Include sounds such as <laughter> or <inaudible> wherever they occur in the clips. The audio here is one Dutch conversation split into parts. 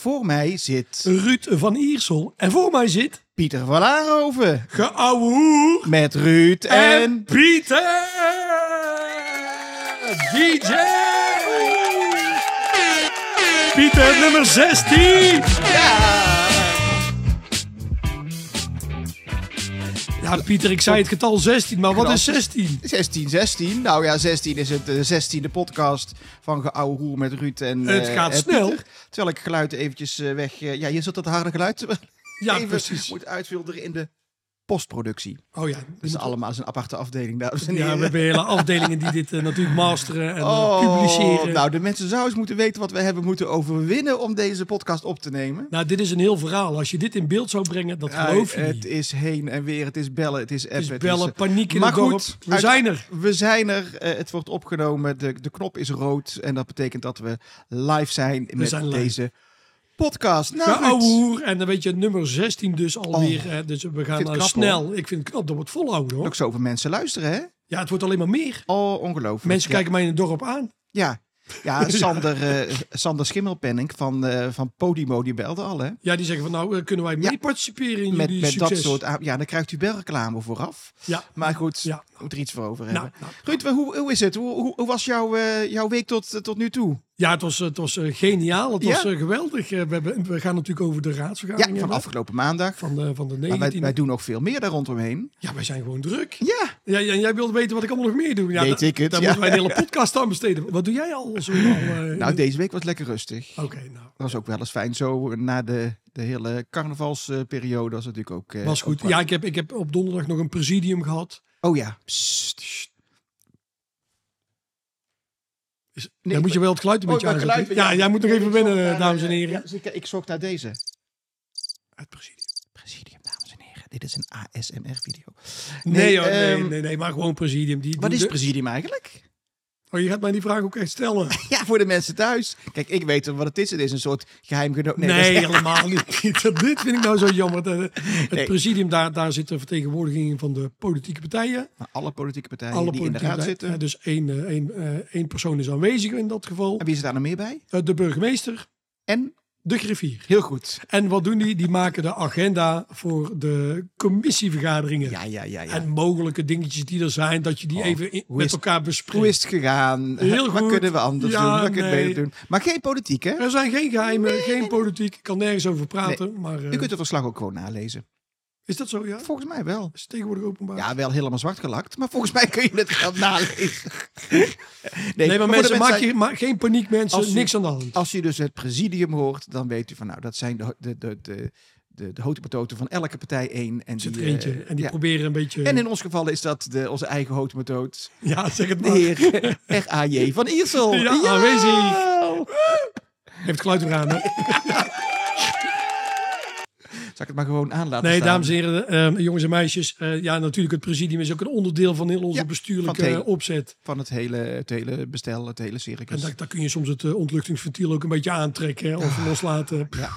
Voor mij zit Ruud van Iersel. En voor mij zit... Pieter van Laarhoven. Geouwehoer Met Ruud en... en Pieter! DJ! Pieter nummer 16! Ja, Pieter, ik zei het getal 16, maar wat is 16? 16, 16. Nou ja, 16 is het de 16e podcast van Geouwe Hoer met Ruud en Het eh, gaat en snel. Pieter. Terwijl ik geluid eventjes eh, weg... eh, ja, je zult dat harde geluid <laughs> Ja, even precies. moet uitfilteren in de postproductie. Oh ja, Dat is moet- allemaal een aparte afdeling, dames en ja, we hebben hele afdelingen die dit eh, natuurlijk masteren en eh, Oh, publiceren. nou, de mensen zouden eens moeten weten wat we hebben moeten overwinnen om deze podcast op te nemen. Nou, dit is een heel verhaal. Als je dit in beeld zou brengen, dat geloof je het niet. is heen en weer, het is bellen, het is appen. Het is bellen, eh, paniek in maar het dorp. goed, We uit- zijn er. We zijn er, het wordt opgenomen, de, de knop is rood en dat betekent dat we live zijn met zijn live. deze podcast. Nou, hoer. En dan weet je, nummer 16 dus alweer. Oh, hè. dus we gaan het nou knap, snel. Ik vind het knap, dat wordt volhouden hoor. ook zoveel mensen luisteren, hè? Ja, het wordt alleen maar meer. Oh, ongelooflijk. Mensen ja. kijken mij in het dorp aan. Ja, ja <laughs> Sander, eh, Sander Schimmelpenning van, eh, van Podimo, die belde al, hè? Ja, die zeggen van nou, eh, kunnen wij Ja. mee participeren in Met, jullie met succes? dat soort... Ja, dan krijgt u wel reclame vooraf. Ja, Maar goed, Ja. moet er iets voor over nou, hebben. nou. Ruud, hoe, hoe is het? Hoe, hoe, hoe was jouw, jouw week tot, tot nu toe? Ja het was, het was eh, geniaal. Het was eh, geweldig. Eh, we, hebben, we gaan natuurlijk over de Ja, raadsvergadering van hebben. afgelopen maandag. Van de, van de 19e. Maar wij, wij doen nog veel meer daar rondomheen. Ja, wij zijn gewoon druk. Ja, Ja, ja, jij wilde weten wat ik allemaal nog meer doe. Ja, Weet ik het, Daar ja. moeten wij een hele podcast aan besteden. Wat doe jij al? Zo al <laughs> nou deze week was lekker rustig. Oké, nou. Dat was ook wel eens fijn. Zo na de, de hele carnavalsperiode was natuurlijk ook... Was goed. Ja, ik heb, ik heb op donderdag nog een presidium gehad. Oh ja. Psst, Nee, dan moet je wel het geluid een Oh, beetje Ja, jij moet nog even binnen, naar, dames en heren. ja, dus ik, ik zocht naar deze. Het presidium. Presidium, dames en heren. Dit is een ASMR-video. Nee, hoor, nee, ehm, nee, nee, maar gewoon presidium. Die, Wat is presidium eigenlijk? Oh, je gaat mij die vraag ook echt stellen. <laughs> Ja, voor de mensen thuis. Kijk, ik weet wat het is. Het is een soort geheim geno- Nee, is- helemaal niet. <laughs> Dit vind ik nou zo jammer. De- Het Nee. presidium, daar, daar zitten vertegenwoordigingen van de politieke partijen. Maar alle politieke partijen Alle die in de raad partijen. zitten. Eh, Dus één, eh, één, eh, één persoon is aanwezig in dat geval. En wie is daar nog meer bij? Eh, De burgemeester, En, de griffier. heel goed. En wat doen die? Die maken de agenda voor de commissievergaderingen. Ja, ja, ja, ja. En mogelijke dingetjes die er zijn, dat je die Oh, even in- met is- elkaar bespreekt. Hoe is het gegaan? Heel Wat goed. kunnen we anders Ja, doen? Wat kunnen we beter doen? Maar geen politiek, hè? Er zijn geen geheimen, geen politiek. Ik kan nergens over praten. Maar eh, U kunt het verslag ook gewoon nalezen. Is dat zo, ja? Volgens mij wel. Is het tegenwoordig openbaar? Ja, wel helemaal zwart gelakt. Maar volgens mij kun je het wel <laughs> nalezen. Nee, nee, maar de mensen, maak je, ma- geen paniek mensen, u- niks aan de hand. Als je dus het presidium hoort, dan weet u van nou, dat zijn de, de, de, de, de, de van elke partij één. En zit die, eentje. eh, En die ja. proberen een beetje... En in ons geval is dat de, onze eigen houtmetoot, ja, zeg het de maar. heer <laughs> R.A.J. van Iersel. Ja, aanwezig. Heeft het geluid weer aan, hè? <laughs> Zal ik het maar gewoon aan laten Nee, staan? dames en heren, eh, jongens en meisjes. eh, ja, natuurlijk, het presidium is ook een onderdeel van heel onze Ja, bestuurlijke van het hele- opzet. Van het hele, het hele bestel, het hele En circus. daar, daar kun je soms het eh, ontluchtingsventiel ook een beetje aantrekken hè, of loslaten. Ja.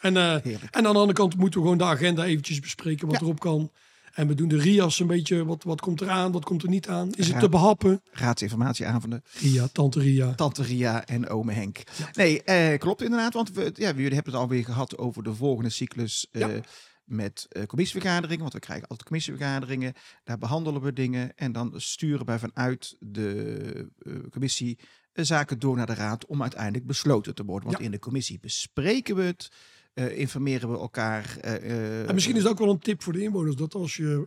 En, Heerlijk. en aan de andere kant moeten we gewoon de agenda eventjes bespreken wat Ja. erop kan. En we doen de RIA's een beetje, wat, wat komt eraan, wat komt er niet aan. Is het te behappen? Raadsinformatieavonden. Ria, tante Ria. Tante Ria en ome Henk. Nee, eh, klopt inderdaad. Want we, ja, jullie hebben het alweer gehad over de volgende cyclus eh, met eh, commissievergaderingen. Want we krijgen altijd commissievergaderingen. Daar behandelen we dingen. En dan sturen wij vanuit de commissie zaken door naar de raad om uiteindelijk besloten te worden. Want Ja. in de commissie bespreken we het. Eh, informeren we elkaar. eh, eh, En misschien is het ook wel een tip voor de inwoners dat als je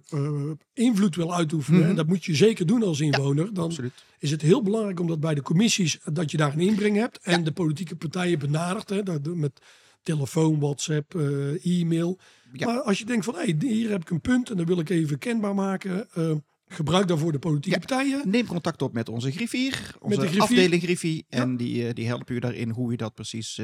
invloed wil uitoefenen, Mhm. en dat moet je zeker doen als inwoner, dan Absoluut. is het heel belangrijk omdat bij de commissies dat je daar een inbreng hebt en de politieke partijen benadert hè, dat- met telefoon, WhatsApp, e-mail. Ja. Maar als je denkt van hé, hier heb ik een punt en dat wil ik even kenbaar maken, gebruik daarvoor de politieke Ja. partijen. Neem contact op met onze griffier, onze de griffier. afdeling griffie. Ja. En die, die helpen u daarin hoe je dat precies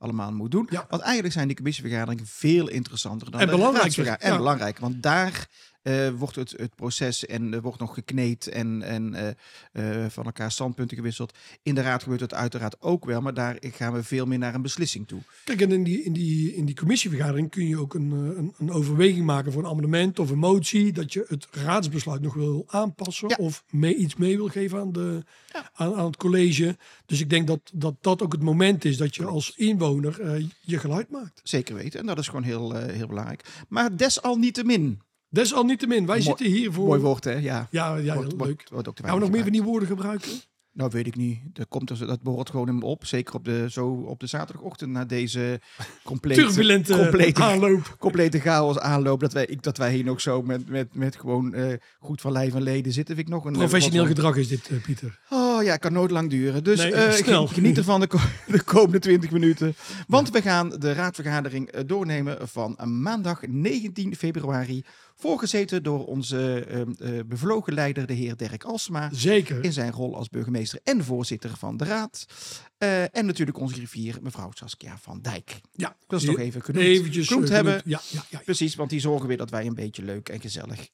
allemaal moet doen. Ja. Want eigenlijk zijn die commissievergaderingen veel interessanter dan En de belangrijker. En belangrijk, want daar eh, wordt het, het proces en er wordt nog gekneed en, en eh, eh, van elkaar standpunten gewisseld. In de raad gebeurt het uiteraard ook wel, maar daar gaan we veel meer naar een beslissing toe. Kijk, en in die, in die, in die commissievergadering kun je ook een, een, een overweging maken voor een amendement of een motie. Dat je het raadsbesluit nog wil aanpassen Ja. of mee, iets mee wil geven aan, de, aan, aan het college. Dus ik denk dat, dat dat ook het moment is dat je als inwoner eh, je geluid maakt. Zeker weten. En dat is gewoon heel, eh, heel belangrijk. Maar desalniettemin. Desalniettemin, wij zitten hier voor... Mooi woord, hè? Ja. Ja, ja wordt- leuk. Gaan we nog meer van die woorden gebruiken? Nou, weet ik niet. Dat, komt, er- dat behoort gewoon hem op. Zeker op de, zo op de zaterdagochtend na deze <laughs> complete, Turbulente complete, aanloop. <laughs> complete chaos aanloop. Dat wij, ik, dat wij hier nog zo met, met, met gewoon eh, goed van lijf en leden zitten. Vind ik nog een Professioneel wat- gedrag is dit, eh, Pieter. Oh ja, kan nooit lang duren. Dus Nee, eh, <laughs> snel. geniet ervan de, ko- de komende 20 minuten. Want we gaan de raadsvergadering eh, doornemen van maandag 19 februari. Voorgezeten door onze eh, eh, bevlogen leider, de heer Dirk Alsma. Zeker. In zijn rol als burgemeester en voorzitter van de raad. Eh, en natuurlijk onze griffier, mevrouw Saskia van Dijk. Ja, Dat is nog even genoemd. eventjes genoemd eh, hebben. ja, ja, ja. Precies, want die zorgen weer dat wij een beetje leuk en gezellig,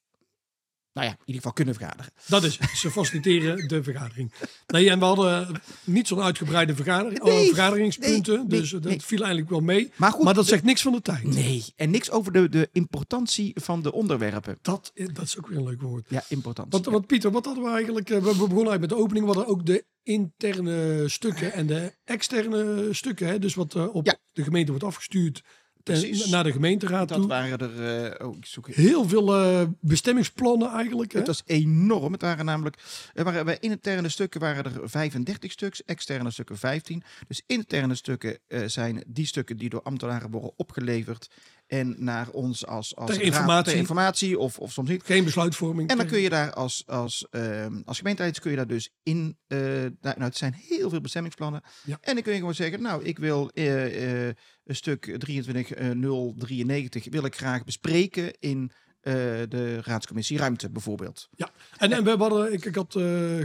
nou ja, in ieder geval kunnen vergaderen. Dat is. Ze faciliteren de vergadering. Nee, en we hadden niet zo'n uitgebreide vergadering, Nee, oh, vergaderingspunten. nee, nee, dus dat nee. viel eigenlijk wel mee. Maar goed, maar dat de- zegt niks van de tijd. Nee, en niks over de, de importantie van de onderwerpen. Dat, eh, dat is ook weer een leuk woord. Ja, importantie. Want, want Pieter, wat hadden we eigenlijk? eh, We begonnen eigenlijk met de opening. We hadden ook de interne stukken en de externe stukken. Hè? Dus wat eh, op Ja. de gemeente wordt afgestuurd Precies. naar de gemeenteraad dat toe. waren er, eh, oh, ik zoek. Heel veel eh, bestemmingsplannen eigenlijk. Hè? Het was enorm. Het waren namelijk, er waren bij interne stukken waren er 35 stuks, externe stukken 15. Dus interne stukken eh, zijn die stukken die door ambtenaren worden opgeleverd en naar ons als, als Ter informatie. ter informatie of, of soms niet. Geen besluitvorming. En dan kun je daar als, als, ehm als kun je daar dus in. eh, nou, het zijn heel veel bestemmingsplannen. Ja. En dan kun je gewoon zeggen, nou, ik wil eh, eh, een stuk 23093 wil ik graag bespreken in de raadscommissie ruimte bijvoorbeeld. Ja, en, en we hadden, ik, ik had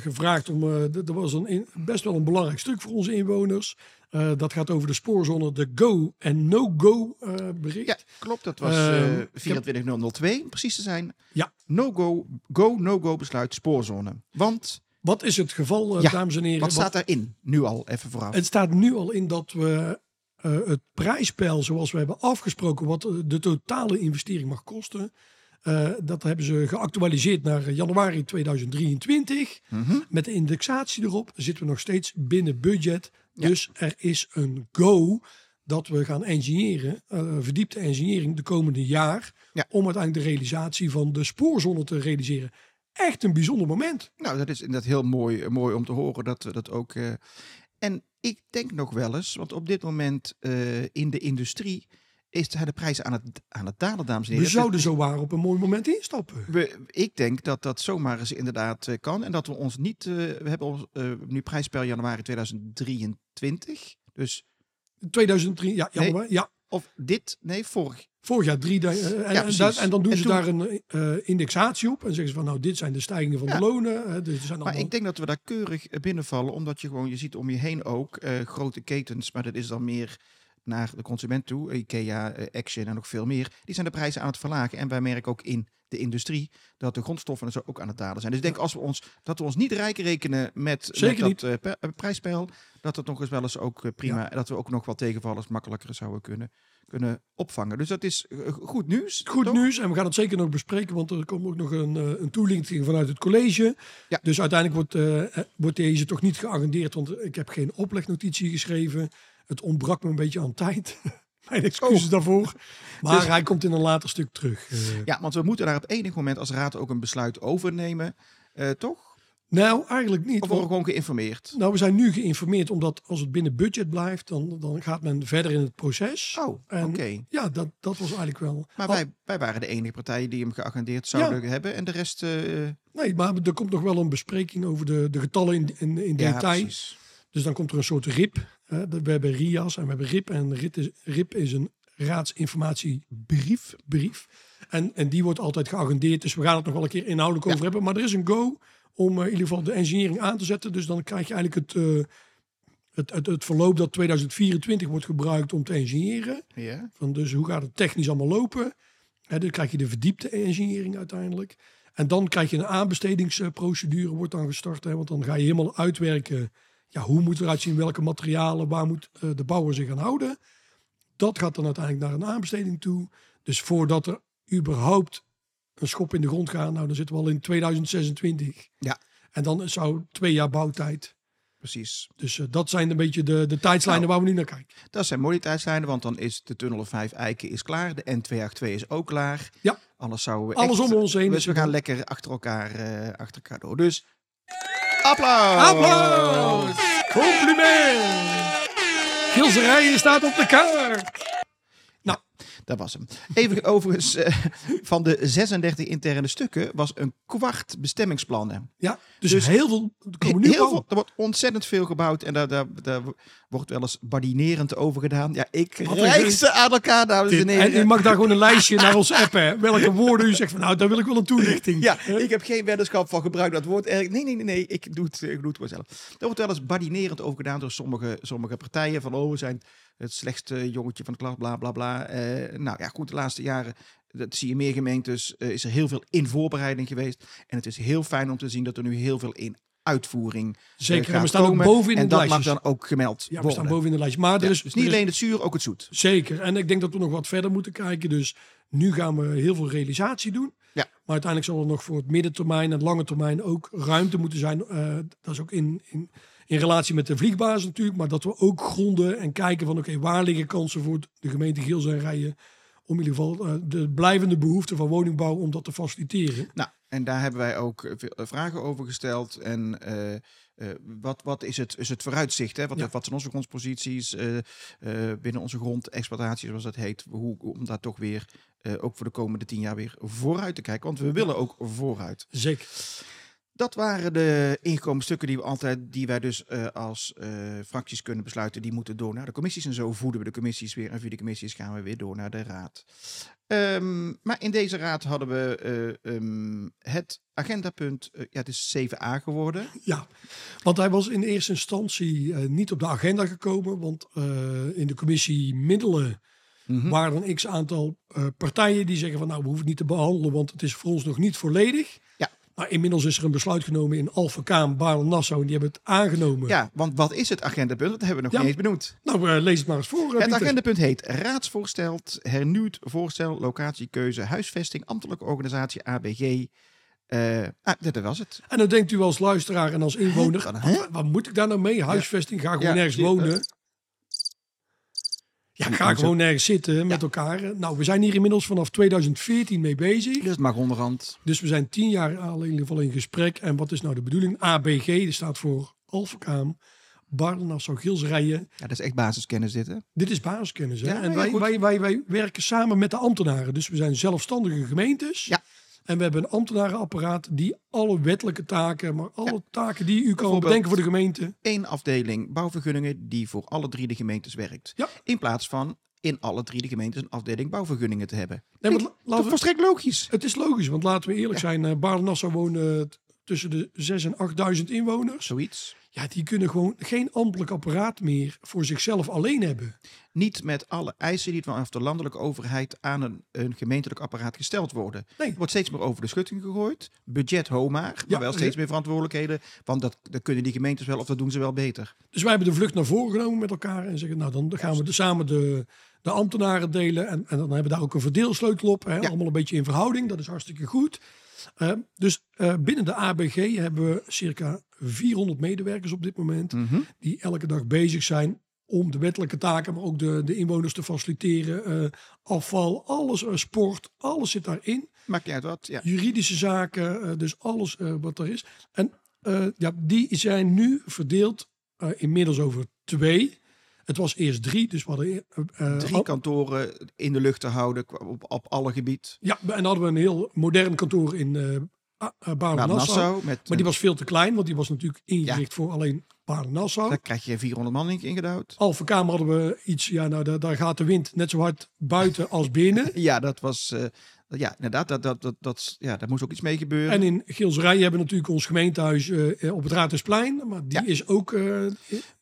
gevraagd om, d- er was een, best wel een belangrijk stuk voor onze inwoners. Eh, dat gaat over de spoorzone, de go- en no-go eh, bericht. Ja, klopt. Dat was Ehm, eh ik heb- 24002, om precies te zijn. Ja. No-go, go, no-go besluit spoorzone. Want, Wat is het geval, Ja, dames en heren? wat staat daarin? Nu al, even vooraf. Het staat nu al in dat we het prijspeil zoals we hebben afgesproken, wat de totale investering mag kosten, dat hebben ze geactualiseerd naar januari 2023. Mhm. Met de indexatie erop zitten we nog steeds binnen budget. Ja. Dus er is een go dat we gaan engineeren, eh, verdiepte engineering de komende jaar, Ja. om uiteindelijk de realisatie van de spoorzone te realiseren. Echt een bijzonder moment. Nou, dat is inderdaad heel mooi, mooi om te horen dat we dat ook. eh, en ik denk nog wel eens, want op dit moment eh, in de industrie is de prijzen aan het, aan het dalen, dames en We heren. zouden zo waar op een mooi moment instappen. We, ik denk dat dat zomaar eens inderdaad eh, kan. En dat we ons niet. eh, we hebben ons, eh, nu prijspeil januari 2023. Dus. 2003, ja, Nee. ja. Of dit. Nee, vorig. Vorig jaar drie. en, Ja, en, en dan doen En ze toen- daar een indexatie op. En zeggen ze van nou, dit zijn de stijgingen van Ja. de lonen. dus zijn Maar ik denk dat we daar keurig binnenvallen. Omdat je gewoon. Je ziet om je heen ook grote ketens. Maar dat is dan meer naar de consument toe. IKEA, eh, Action en nog veel meer. Die zijn de prijzen aan het verlagen. En wij merken ook in de industrie dat de grondstoffen en zo ook aan het dalen zijn. Dus ik denk als we ons, dat we ons niet rijk rekenen met, Zeker met dat eh, prijspeil, dat het nog eens wel eens ook prima, dat we ook nog wel tegenvallers makkelijker zouden kunnen, kunnen opvangen. Dus dat is goed nieuws. Goed toch? nieuws en we gaan het zeker nog bespreken, want er komt ook nog een, een toelichting vanuit het college. Ja. Dus uiteindelijk wordt, wordt deze toch niet geagendeerd, want ik heb geen oplegnotitie geschreven. Het ontbrak me een beetje aan tijd. <laughs> Mijn excuses daarvoor. <laughs> Maar Dus- hij komt in een later stuk terug. eh. Ja, want we moeten daar op enig moment als raad ook een besluit over nemen, eh, toch? Nou, eigenlijk niet. Of worden gewoon geïnformeerd? nou, we zijn nu geïnformeerd, omdat als het binnen budget blijft, dan, dan gaat men verder in het proces. Oh, oké. Ja, dat, dat was eigenlijk wel. Maar Oh, wij, wij waren de enige partij die hem geagendeerd zouden hebben en de rest... eh, Nee, maar er komt nog wel een bespreking over de, de getallen in, in, in ja, detail. precies. Dus dan komt er een soort RIP. De- we hebben RIAS en we hebben RIP. En RIP is, RIP is een raadsinformatiebrief. Brief. En, en die wordt altijd geagendeerd. Dus we gaan het nog wel een keer inhoudelijk over hebben. Maar er is een go om eh, in ieder geval de engineering aan te zetten. Dus dan krijg je eigenlijk het, eh, het, het, het verloop dat 2024 wordt gebruikt om te engineeren. Ja. Van dus hoe gaat het technisch allemaal lopen? Hè, dan krijg je de verdiepte engineering uiteindelijk. En dan krijg je een aanbestedingsprocedure wordt dan gestart. Hè, want dan ga je helemaal uitwerken. Ja, hoe moet het eruit zien? Welke materialen? Waar moet eh, de bouwer zich aan houden? Dat gaat dan uiteindelijk naar een aanbesteding toe. Dus voordat er überhaupt een schop in de grond gaat, nou dan zitten we al in 2026. Ja. En dan zou twee jaar bouwtijd. precies. Dus eh, dat zijn een beetje de, de tijdslijnen Nou. waar we nu naar kijken. Dat zijn mooie tijdslijnen, want dan is de tunnel 5 Eiken is klaar. De N282 is ook klaar. Ja. Anders zouden we Alles echt- om ons heen. Dus we gaan lekker achter elkaar, eh, achter elkaar door. Dus applaus! Applaus! Compliment! Gilserijen staat op de kaart. Dat was hem. Even <laughs> overigens, eh, van de 36 interne stukken was een kwart bestemmingsplannen. Ja, dus, Dus heel veel er Heel veel, er wordt ontzettend veel gebouwd en daar, daar, daar wordt wel eens badinerend over gedaan. Ja, ik Wat een rijk ze aan elkaar, dames en heren. En u mag daar gewoon een lijstje <laughs> naar ons appen. Welke woorden u zegt van nou, daar wil ik wel een toelichting. Ja, ik heb geen weddenschap van gebruik dat woord. Eigenlijk- Nee, nee, nee, nee. Ik doe het, ik doe het gewoon zelf. Er wordt wel eens badinerend over gedaan door sommige, sommige partijen. Van, oh, we zijn het slechtste jongetje van de klas, bla, bla, bla. Eh, nou ja, goed, de laatste jaren, dat zie je meer gemeentes, eh, is er heel veel in voorbereiding geweest. En het is heel fijn om te zien dat er nu heel veel in uitvoering eh, Zeker, en we staan ook boven in En de dat mag dan ook gemeld Ja, we worden. staan boven in de lijst. Maar er is, dus niet alleen het zuur, ook het zoet. Zeker. En ik denk dat we nog wat verder moeten kijken. Dus nu gaan we heel veel realisatie doen. Ja. Maar uiteindelijk zal er nog voor het middentermijn en lange termijn ook ruimte moeten zijn. Eh, dat is ook in, in, in relatie met de vliegbasis natuurlijk. Maar dat we ook gronden en kijken van oké, waar liggen kansen voor de gemeente Gils en Rijen. Om in ieder geval eh, de blijvende behoefte van woningbouw om dat te faciliteren. Nou, en daar hebben wij ook eh, eh, vragen over gesteld. En wat, wat is, het, is het vooruitzicht? Hè? Wat, Ja. wat zijn onze grondsposities binnen onze grondexploitatie, zoals dat heet? Hoe, om daar toch weer, ook voor de komende tien jaar, weer vooruit te kijken. Want we willen ook vooruit. Zeker. Dat waren de ingekomen stukken die we altijd, die wij dus eh, als eh, fracties kunnen besluiten. Die moeten door naar de commissies. En zo voeden we de commissies weer. En via de commissies gaan we weer door naar de raad. Ehm, maar in deze raad hadden we eh, ehm, het agendapunt. ja, het is 7a geworden. Ja, want hij was in eerste instantie niet op de agenda gekomen. Want in de commissie middelen Mhm. waren een x aantal partijen die zeggen van nou we hoeven het niet te behandelen, want het is voor ons nog niet volledig. Maar inmiddels is er een besluit genomen in Alphen Baarle Nassau en die hebben het aangenomen. Ja, want wat is het agendapunt? Dat hebben we nog Ja. niet eens benoemd. Nou, eh, lees het maar eens voor. eh, Het agendapunt heet Raadsvoorstel, hernieuwd voorstel, locatiekeuze, huisvesting, ambtelijke organisatie, ABG. Eh, ah, dit was het. En dan denkt u als luisteraar en als inwoner, Wat, wat, hè? wat moet ik daar nou mee? Huisvesting, ga gewoon Ja, nergens wonen. Ja, ga gewoon nergens zitten met elkaar. Nou, we zijn hier inmiddels vanaf 2014 mee bezig. Dus het mag onderhand. Dus we zijn tien jaar al in ieder geval in gesprek. En wat is nou de bedoeling? ABG, dat staat voor Alphenkaam, Baarle, Nassau, Gilsrijen. Ja, dat is echt basiskennis dit, hè? Dit is basiskennis. Hè? Ja, en wij, wij, wij, wij werken samen met de ambtenaren. Dus we zijn zelfstandige gemeentes. Ja. En we hebben een ambtenarenapparaat die alle wettelijke taken, maar alle taken die u kan bedenken voor de gemeente. Één afdeling bouwvergunningen die voor alle drie de gemeentes werkt. Ja. In plaats van in alle drie de gemeentes een afdeling bouwvergunningen te hebben. Nee, maar toch we- volstrekt logisch. Het is logisch, want laten we eerlijk zijn. Uh, Baarle-Nassau wonen tussen de 6 en 8000 inwoners. Zoiets. Ja, die kunnen gewoon geen ambtelijk apparaat meer voor zichzelf alleen hebben. Niet met alle eisen die vanaf de landelijke overheid aan een, een gemeentelijk apparaat gesteld worden. Nee. Er wordt steeds meer over de schutting gegooid. Budget homaar, maar Ja, wel steeds meer verantwoordelijkheden. Want dat, dat kunnen die gemeentes wel of dat doen ze wel beter. Dus wij hebben de vlucht naar voren genomen met elkaar en zeggen, nou dan gaan we de, samen de, de ambtenaren delen. En, en dan hebben we daar ook een verdeelsleutel op. Hè? Ja. Allemaal een beetje in verhouding, dat is hartstikke goed. Eh, dus eh, binnen de ABG hebben we circa 400 medewerkers op dit moment. Mhm. Die elke dag bezig zijn om de wettelijke taken, maar ook de, de inwoners te faciliteren. eh, afval, alles, eh, sport, alles zit daarin. Maakt niet uit wat. Ja. Juridische zaken, dus alles wat er is. En ja, die zijn nu verdeeld inmiddels over twee. Het was eerst drie, dus we hadden... eh, eh, Drie al- kantoren in de lucht te houden op, op alle gebied. ja, en dan hadden we een heel modern kantoor in eh uh, Nou, Nassau. Nassau, met, Maar die was veel te klein, want die was natuurlijk ingericht Ja. voor alleen Baarle-Nassau. daar krijg je 400 man in ingedouwd. Alphen Kamer hadden we iets, ja, nou, daar, daar gaat de wind net zo hard buiten als binnen. <laughs> Ja, dat was. eh, ja, inderdaad, dat, dat, dat, dat, ja, daar moest ook iets mee gebeuren. En in Gilserij hebben we natuurlijk ons gemeentehuis eh, eh, op het Raadhuisplein. Maar die Ja. is ook... eh,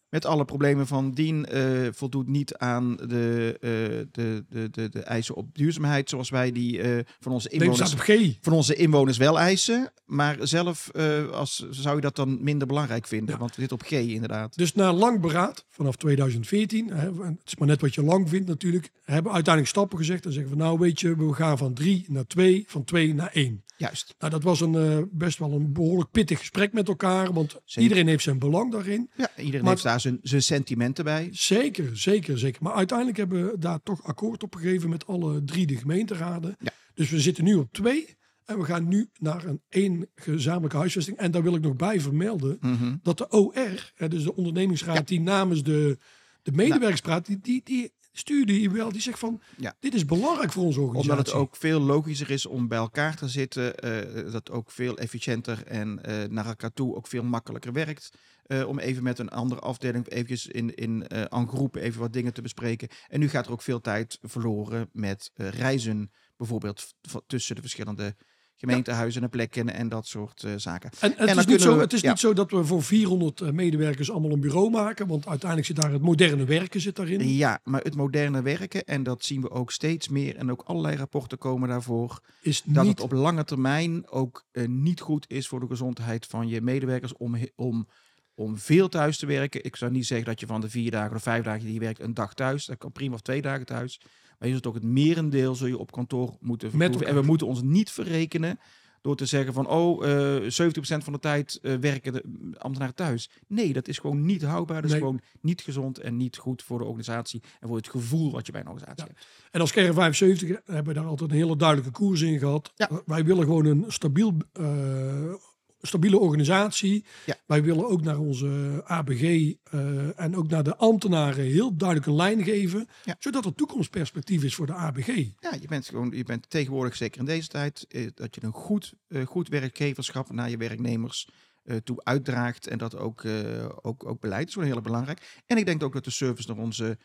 Met alle problemen van dien eh, voldoet niet aan de, eh, de, de, de, de eisen op duurzaamheid, zoals wij die eh, van, onze inwoners, van onze inwoners wel eisen. Maar zelf als, zou je dat dan minder belangrijk vinden, Ja. want we zitten op G inderdaad. Dus na lang beraad, vanaf 2014, hè, het is maar net wat je lang vindt natuurlijk, hebben we uiteindelijk stappen gezegd. En zeggen we nou weet je, we gaan van drie naar twee, van twee naar één. Juist. Nou, dat was een, eh, best wel een behoorlijk pittig gesprek met elkaar. Want Zeker. iedereen heeft zijn belang daarin. Ja, iedereen Maar- heeft daar zijn, zijn sentimenten bij. Zeker, zeker, zeker. Maar uiteindelijk hebben we daar toch akkoord op gegeven met alle drie de gemeenteraden. Ja. Dus we zitten nu op twee. En we gaan nu naar een één gezamenlijke huisvesting. En daar wil ik nog bij vermelden Mhm. dat de OR, hè, dus de ondernemingsraad die namens de, de medewerkers praat, die, die, die stuurde hier wel. Die zegt van, Ja. dit is belangrijk voor onze organisatie. Omdat het ook veel logischer is om bij elkaar te zitten. eh, dat ook veel efficiënter en eh, naar elkaar toe ook veel makkelijker werkt. eh, om even met een andere afdeling eventjes in, in eh en groep even wat dingen te bespreken. En nu gaat er ook veel tijd verloren met reizen. Bijvoorbeeld tussen de verschillende gemeentehuizen en plekken en dat soort eh, zaken. En, het, is, niet zo, we- het is ja. niet zo dat we voor 400 eh, medewerkers allemaal een bureau maken. Want uiteindelijk zit daar het moderne werken zit daarin. Ja, maar het moderne werken, en dat zien we ook steeds meer, en ook allerlei rapporten komen daarvoor, Is dat niet het op lange termijn ook eh, niet goed is voor de gezondheid van je medewerkers om, om, om veel thuis te werken. Ik zou niet zeggen dat je van de vier dagen of vijf dagen die je werkt een dag thuis, dat kan prima of twee dagen thuis. Maar je zult ook het merendeel zul je op kantoor moeten vertoeven. En we moeten ons niet verrekenen door te zeggen van, oh, eh 70% van de tijd eh, werken de ambtenaren thuis. Nee, dat is gewoon niet houdbaar. Dat is gewoon niet gezond en niet goed voor de organisatie en voor het gevoel wat je bij een organisatie Ja. hebt. En als kern 75 hebben we daar altijd een hele duidelijke koers in gehad. Ja. Wij willen gewoon een stabiel, eh, stabiele organisatie. Ja. Wij willen ook naar onze ABG eh, en ook naar de ambtenaren heel duidelijk een lijn geven. Ja. Zodat er toekomstperspectief is voor de ABG. Ja, je bent gewoon, je bent tegenwoordig zeker in deze tijd eh, dat je een goed, eh, goed werkgeverschap naar je werknemers eh, toe uitdraagt en dat ook, eh, ook, ook beleid is gewoon heel belangrijk. En ik denk ook dat de service naar onze, eh, eh,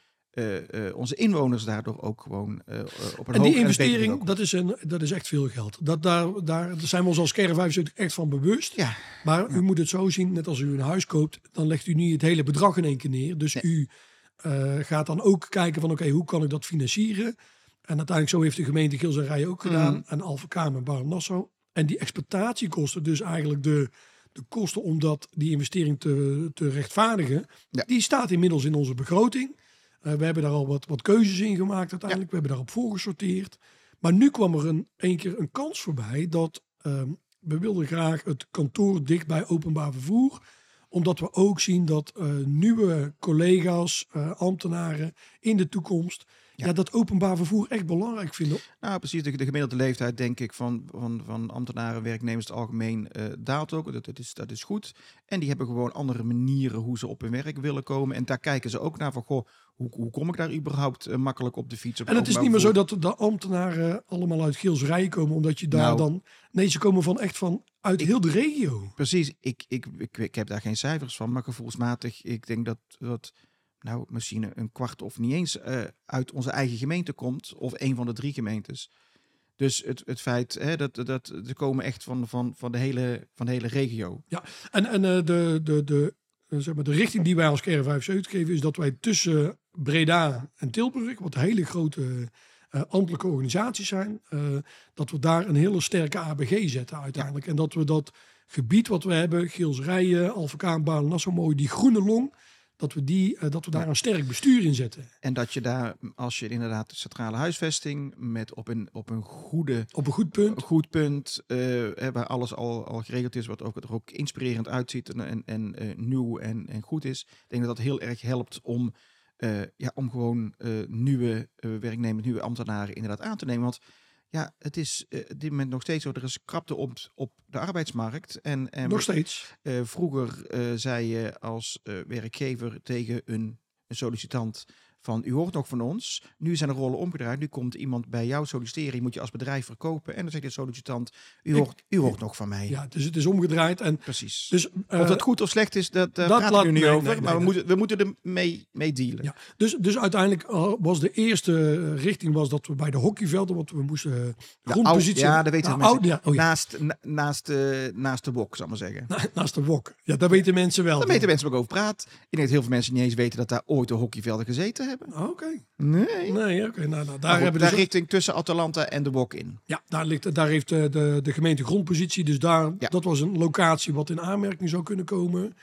onze inwoners daardoor ook gewoon eh, eh, op een En die investering, dat is, een, dat is echt veel geld. Dat, daar, daar zijn we ons als kern 75 echt van bewust. Ja, Maar u moet het zo zien, net als u een huis koopt, dan legt u niet het hele bedrag in één keer neer. Dus Nee. u eh, gaat dan ook kijken van oké, hoe kan ik dat financieren? En uiteindelijk zo heeft de gemeente Gils en Rijen ook gedaan. Mhm. En Alphen Kamer en Nassau. En die exploitatiekosten, dus eigenlijk de, de kosten om dat, die investering te, te rechtvaardigen, Ja. die staat inmiddels in onze begroting. Eh, we hebben daar al wat, wat keuzes in gemaakt uiteindelijk. We hebben daarop voorgesorteerd. Maar nu kwam er een, een keer een kans voorbij dat ehm, we wilden graag het kantoor dicht bij openbaar vervoer. Omdat we ook zien dat eh, nieuwe collega's, eh, ambtenaren in de toekomst, ja. Dat openbaar vervoer echt belangrijk vinden. nou precies. De, de gemiddelde leeftijd denk ik van, van, van ambtenaren, werknemers het algemeen eh, daalt ook. Dat, dat, is, dat is goed. En die hebben gewoon andere manieren hoe ze op hun werk willen komen. En daar kijken ze ook naar van, goh, hoe, hoe kom ik daar überhaupt eh, makkelijk op de fiets? Op En het is niet meer zo dat de ambtenaren allemaal uit Geelsrij komen, omdat je daar Nou. dan... Nee, ze komen van echt van uit heel de regio. Precies, ik, ik, ik, ik heb daar geen cijfers van, maar gevoelsmatig, ik denk dat, dat nou, misschien een kwart of niet eens eh, uit onze eigen gemeente komt, of een van de drie gemeentes. Dus het, het feit hè, dat, dat ze komen echt van, van, van, de hele, van de hele regio. En, en eh, de, de, de, eh, zeg maar, de richting die wij als kern 75 geven is dat wij tussen Breda en Tilburg, wat hele grote eh, ambtelijke organisaties zijn, dat we daar een hele sterke ABG zetten uiteindelijk. En dat we dat gebied wat we hebben, Geelsrijen, Alphen Baan, Nassau Mooi, die groene long, dat we, die, eh, dat we daar een sterk bestuur in zetten. En dat je daar, als je inderdaad de centrale huisvesting met op een, op een goede Op een goed punt. goed punt, eh, waar alles al, al geregeld is, wat ook, er ook inspirerend uitziet en, en, en eh, nieuw en, en goed is. Ik denk dat dat heel erg helpt om, ja, om gewoon nieuwe werknemers, nieuwe ambtenaren inderdaad aan te nemen. Want ja, het is eh, op dit moment nog steeds zo, er is krapte op, op de arbeidsmarkt. En, en Nog steeds. eh, vroeger eh, zei je als werkgever tegen een, een sollicitant van u hoort nog van ons. Nu zijn de rollen omgedraaid. Nu komt iemand bij jou solliciteren. Je moet je als bedrijf verkopen. En dan zegt de sollicitant, u Ik- hoort, u hoort nog van mij. Ja, dus het is omgedraaid. En Precies. dus, eh, of dat goed of slecht is, dat, dat praten we nu niet over. nee, nee, maar we, moeten, we moeten er mee, mee dealen. Ja, dus, dus uiteindelijk eh, was de eerste eh, richting was dat we bij de hockeyvelden, want we moesten eh, De grondpositie... oude- ja, dat weten Nou, mensen. oude- ja, oh ja, Naast, na- naast, eh, naast de wok, zal ik maar zeggen. na- naast de wok. Ja, daar weten mensen wel. Daar weten mensen ook over praat. Ik denk dat heel veel mensen niet eens weten dat daar ooit de hockeyvelden gezeten hebben. Ah, Oké. Nee. Nee, oké. Nou, nou, daar goed, hebben we daar dus, richting tussen Atalanta en de wok in. ja, daar, ligt, daar heeft de, de, de gemeente grondpositie. Dus daar, Ja. dat was een locatie wat in aanmerking zou kunnen komen.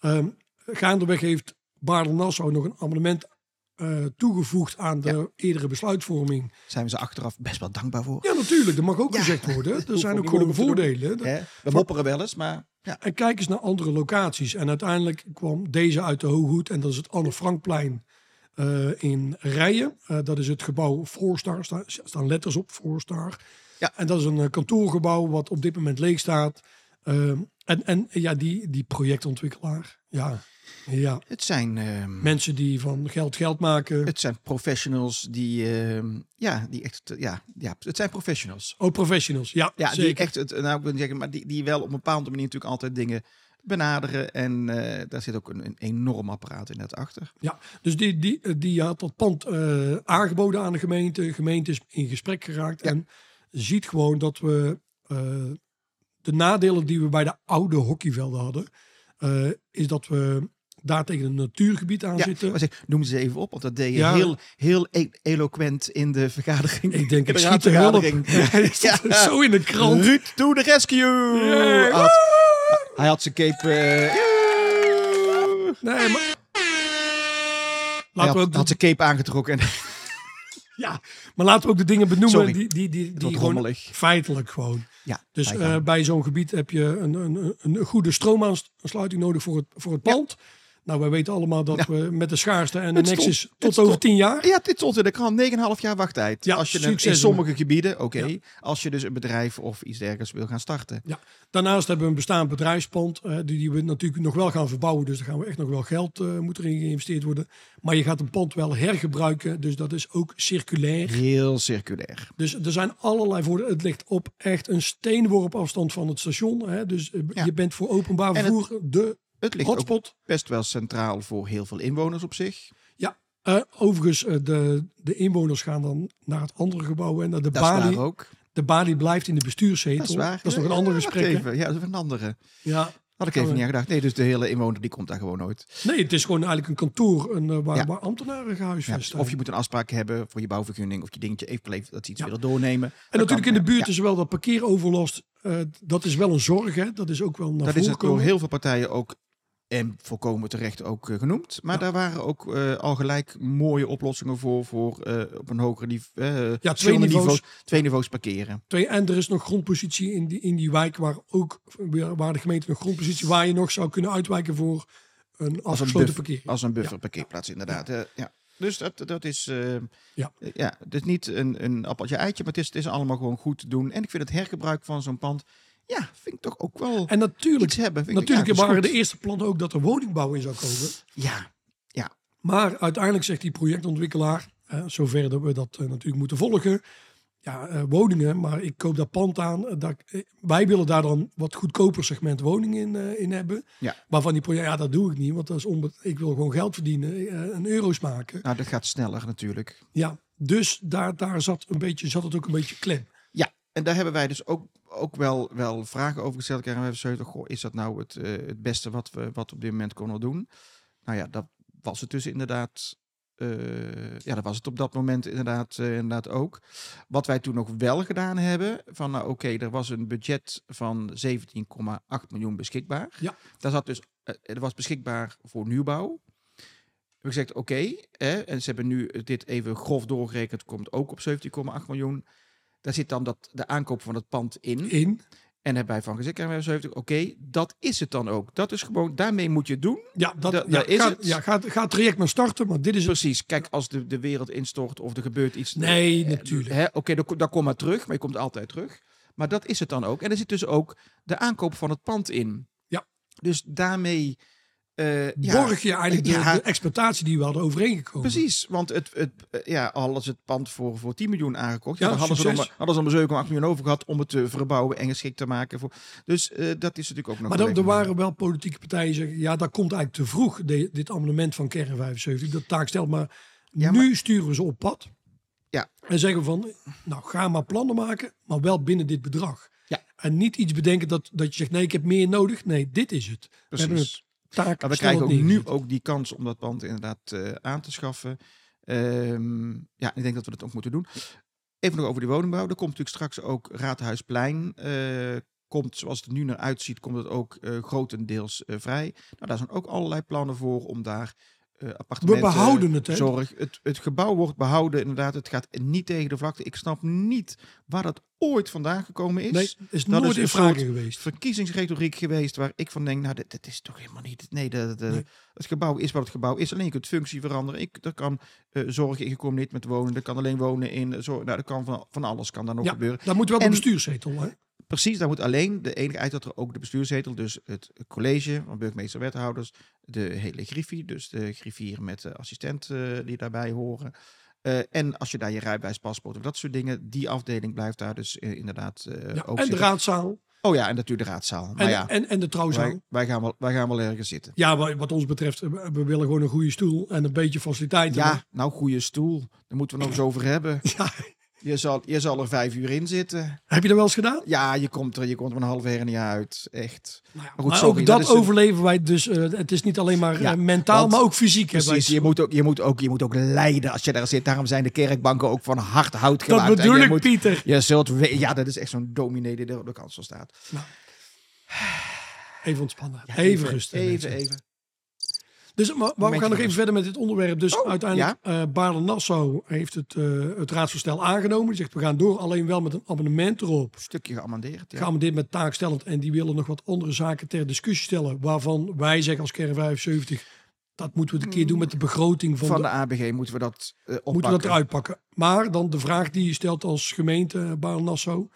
Ehm gaandeweg heeft Baarle-Nassau nog een amendement eh, toegevoegd aan de eerdere besluitvorming. Zijn we ze achteraf best wel dankbaar voor. Ja, natuurlijk. Dat mag ook Ja. gezegd worden. Er <laughs> zijn ook doen. voordelen. We mopperen wel eens, maar ja. En kijk eens naar andere locaties. En uiteindelijk kwam deze uit de Hooghoed. En dat is het Anne Frankplein eh, in Rijen. Eh, dat is het gebouw Voorstar. Sta, staan letters op, Voorstar. Ja. En dat is een eh, kantoorgebouw wat op dit moment leeg staat. Ehm, en, en ja, die, die projectontwikkelaar. Ja, ja. Het zijn, ehm, mensen die van geld geld maken. het zijn professionals die, ehm, ja, die echt, ja, ja, het zijn professionals. Oh, professionals. Ja, Ja, die zeker. echt, het, nou, ik wil zeggen, maar die, die wel op een bepaalde manier natuurlijk altijd dingen benaderen. En eh, daar zit ook een, een enorm apparaat in net achter. Ja, dus die, die, die had dat pand eh, aangeboden aan de gemeente. De gemeente is in gesprek geraakt Ja. en ziet gewoon dat we eh, de nadelen die we bij de oude hockeyvelden hadden, eh, is dat we daar tegen een natuurgebied aan Ja, zitten. maar zeg, noem ze even op, want dat deed je Ja. heel, heel e- eloquent in de vergadering. Ik denk, ik de schiet er raadsvergadering. Hij <laughs> stond zo in de krant. Ruud to the rescue! Yeah. Hij had, zijn cape... eh, Nee, maar... hij Laten we had, ook had de, zijn cape aangetrokken. En, <laughs> ja, maar laten we ook de dingen benoemen Sorry. die, die, die, die gewoon rommelig. feitelijk gewoon. ja, Dus eh, bij zo'n gebied heb je een, een, een goede stroomaansluiting nodig voor het, voor het Ja. Nou, wij weten allemaal dat we met de schaarste en de Nexus tot over tien jaar. Ja, dit stond in de krant. 9,5 jaar wachttijd. Ja, als je succes in sommige gebieden, oké. Als je dus een bedrijf of iets dergelijks wil gaan starten. Ja. Daarnaast hebben we een bestaand bedrijfspand, eh, die, die we natuurlijk nog wel gaan verbouwen. Dus daar gaan we echt nog wel geld uh, moeten erin geïnvesteerd worden. Maar je gaat een pand wel hergebruiken, dus dat is ook circulair. Heel circulair. Dus er zijn allerlei voordelen. Het ligt op echt een steenworp afstand van het station. Hè? Dus eh, Ja. je bent voor openbaar het- vervoer de Het ligt ook hotspot. best wel centraal voor heel veel inwoners op zich. Ja, eh, overigens, eh, de, de inwoners gaan dan naar het andere gebouw en naar de Dat is balie. ook. De balie blijft in de bestuurszetel. Dat is waar. nog een Ja, ander gesprek. even. Ja, dat is een andere. Ja. Had ik even niet aan gedacht. Nee, dus de hele inwoner die komt daar gewoon nooit. Nee, het is gewoon eigenlijk een kantoor een, eh, waar, Ja. waar ambtenaren gehuisvest zijn. of je moet een afspraak hebben voor je bouwvergunning of je dingetje even dat ze iets willen doornemen. En natuurlijk in de buurt is wel dat parkeeroverlast. dat is wel een zorg, hè? Dat is ook wel naar dat is het door heel veel partijen ook en volkomen terecht ook eh, genoemd. Maar Ja. daar waren ook eh, al gelijk mooie oplossingen voor, voor eh, op een hoger niveau. eh, twee niveaus. Twee niveaus parkeren. Twee, en er is nog grondpositie in die, in die wijk waar ook waar de gemeente nog grondpositie waar je nog zou kunnen uitwijken voor een afgesloten parkering. Als een buffer parkeerplaats, inderdaad. Ja. Dus dat, dat is. Ja. eh, ja, is niet een, een appeltje eitje, maar het is, het is allemaal gewoon goed te doen. En ik vind het hergebruik van zo'n pand. Ja, vind ik toch ook wel En natuurlijk, iets hebben. Ik, natuurlijk ja, is waren de eerste plannen ook dat er woningbouw in zou komen. Ja, Maar uiteindelijk zegt die projectontwikkelaar, eh, zover dat we dat eh, natuurlijk moeten volgen, ja, eh, woningen, maar ik koop dat pand aan. dat, wij willen daar dan wat goedkoper segment woningen in, in hebben. Ja. Waarvan die project, ja, dat doe ik niet, want dat is onbe- ik wil gewoon geld verdienen en euro's maken. nou, dat gaat sneller natuurlijk. Ja, dus daar, daar zat, een beetje, zat het ook een beetje klem. Ja, en daar hebben wij dus ook, ook wel, wel vragen over gesteld. Karen, we hebben goh, is dat nou het, eh, het beste wat we wat op dit moment konden doen? Nou ja, dat was het dus inderdaad. eh, ja, dat was het op dat moment inderdaad, eh, inderdaad ook. Wat wij toen nog wel gedaan hebben, van nou oké, er was een budget van 17,8 miljoen beschikbaar. Ja. Daar zat dus, er was beschikbaar voor nieuwbouw. We hebben gezegd, oké, en ze hebben nu dit even grof doorgerekend, komt ook op 17,8 miljoen. Daar zit dan dat, de aankoop van het pand in. In. En hebben wij van gezegd, en we oké, dat is het dan ook. Dat is gewoon, daarmee moet je het doen. Ja, dat, Da- ja, daar is ga, het. ja ga, ga het traject maar starten, maar dit is het. Precies, kijk, als de, de wereld instort of er gebeurt iets. Nee, eh, natuurlijk. hè, Oké, dan, dan kom maar terug, maar je komt altijd terug. Maar dat is het dan ook. En er zit dus ook de aankoop van het pand in. Ja. Dus daarmee... eh, ja, Borg je eigenlijk de- ja. de, exploitatie die we hadden overeengekomen. Precies, want het, het, eh, ja, al het pand voor, voor 10 miljoen aangekocht. Ja, dan hadden ze, succes. maar, hadden ze nog maar 7,8 miljoen over gehad om het te verbouwen en geschikt te maken. Voor, dus eh, dat is natuurlijk ook nog Maar dan, er waren wel politieke partijen die zeggen, ja, dat komt eigenlijk te vroeg, de- dit amendement van Kern 75, dat taak stelt. Maar Ja, nu sturen we ze op pad. Ja. En zeggen van, nou, ga maar plannen maken, maar wel binnen dit bedrag. Ja. En niet iets bedenken dat, dat je zegt, nee, ik heb meer nodig. Nee, dit is het. We hebben Precies. het taak Maar we krijgen ook nu ook die kans om dat pand inderdaad eh, aan te schaffen. Ehm, ja, ik denk dat we dat ook moeten doen. Even nog over die woningbouw. Er komt natuurlijk straks ook Raadhuisplein. eh, komt, zoals het er nu naar uitziet, komt het ook eh, grotendeels vrij. Nou, daar zijn ook allerlei plannen voor om daar eh We behouden het, hè? Zorg. Het, het gebouw wordt behouden, inderdaad. Het gaat niet tegen de vlakte. Ik snap niet waar dat ooit vandaan gekomen is. Nee, is Dat nooit is in soort geweest. verkiezingsretoriek geweest waar ik van denk, nou, dit, dit is toch helemaal niet. Nee, de, de, Nee. het gebouw is wat het gebouw is. Alleen je kunt functie veranderen. Ik, er kan eh zorg in gecombineerd met wonen. Er kan alleen wonen in eh, zorg. Nou, dat kan van, van alles kan ook Ja, gebeuren. daar moeten we op En- een bestuurszetel. Hè? Precies, daar moet alleen de enige uit dat er ook de bestuurszetel, dus het college van burgemeester wethouders, de hele griffie, dus de griffier met de assistent eh, die daarbij horen. Eh, en als je daar je rijbewijs, paspoort of dat soort dingen, die afdeling blijft daar dus eh, inderdaad Ja, ook en de raadzaal. Oh ja, en natuurlijk de raadzaal. Maar En, ja, en, en de trouwzaal. wij, wij, gaan wel, wij gaan wel ergens zitten. Ja, wa- wat ons betreft, we willen gewoon een goede stoel en een beetje faciliteiten. Ja, nou, goede stoel. Daar moeten we nog eens over hebben. <laughs> Ja. Je zal, je zal er vijf uur in zitten. Heb je dat wel eens gedaan? Ja, je komt er, je komt er een halve hernia uit. Echt. Nou ja, Maar goed, maar sorry, ook dat dat, een- overleven wij dus. eh, het is niet alleen maar Ja, eh, mentaal, want- maar ook fysiek. Precies, je moet, ook, je, moet ook, je moet ook lijden als je daar zit. Daarom zijn de kerkbanken ook van hard hout Dat gemaakt. En bedoel ik, moet- Pieter. Je zult ja, dat is echt zo'n dominee die er op de kansel staat. Even ontspannen. Ja, even, rusten. Even, even. Dus, maar, maar we gaan nog even verder met dit onderwerp. Dus Oh, uiteindelijk, eh Baarle-Nassau heeft het, eh, het raadsvoorstel aangenomen. Die zegt, we gaan door, alleen wel met een abonnement erop. Een stukje geamendeerd. Ja. Gaan we dit met taakstellend. En die willen nog wat andere zaken ter discussie stellen. Waarvan wij zeggen als Kern 75, dat moeten we een keer doen met de begroting van, Van de, de ABG moeten we dat oppakken. moeten we dat eruit pakken. Maar dan de vraag die je stelt als gemeente Baarle-Nassau.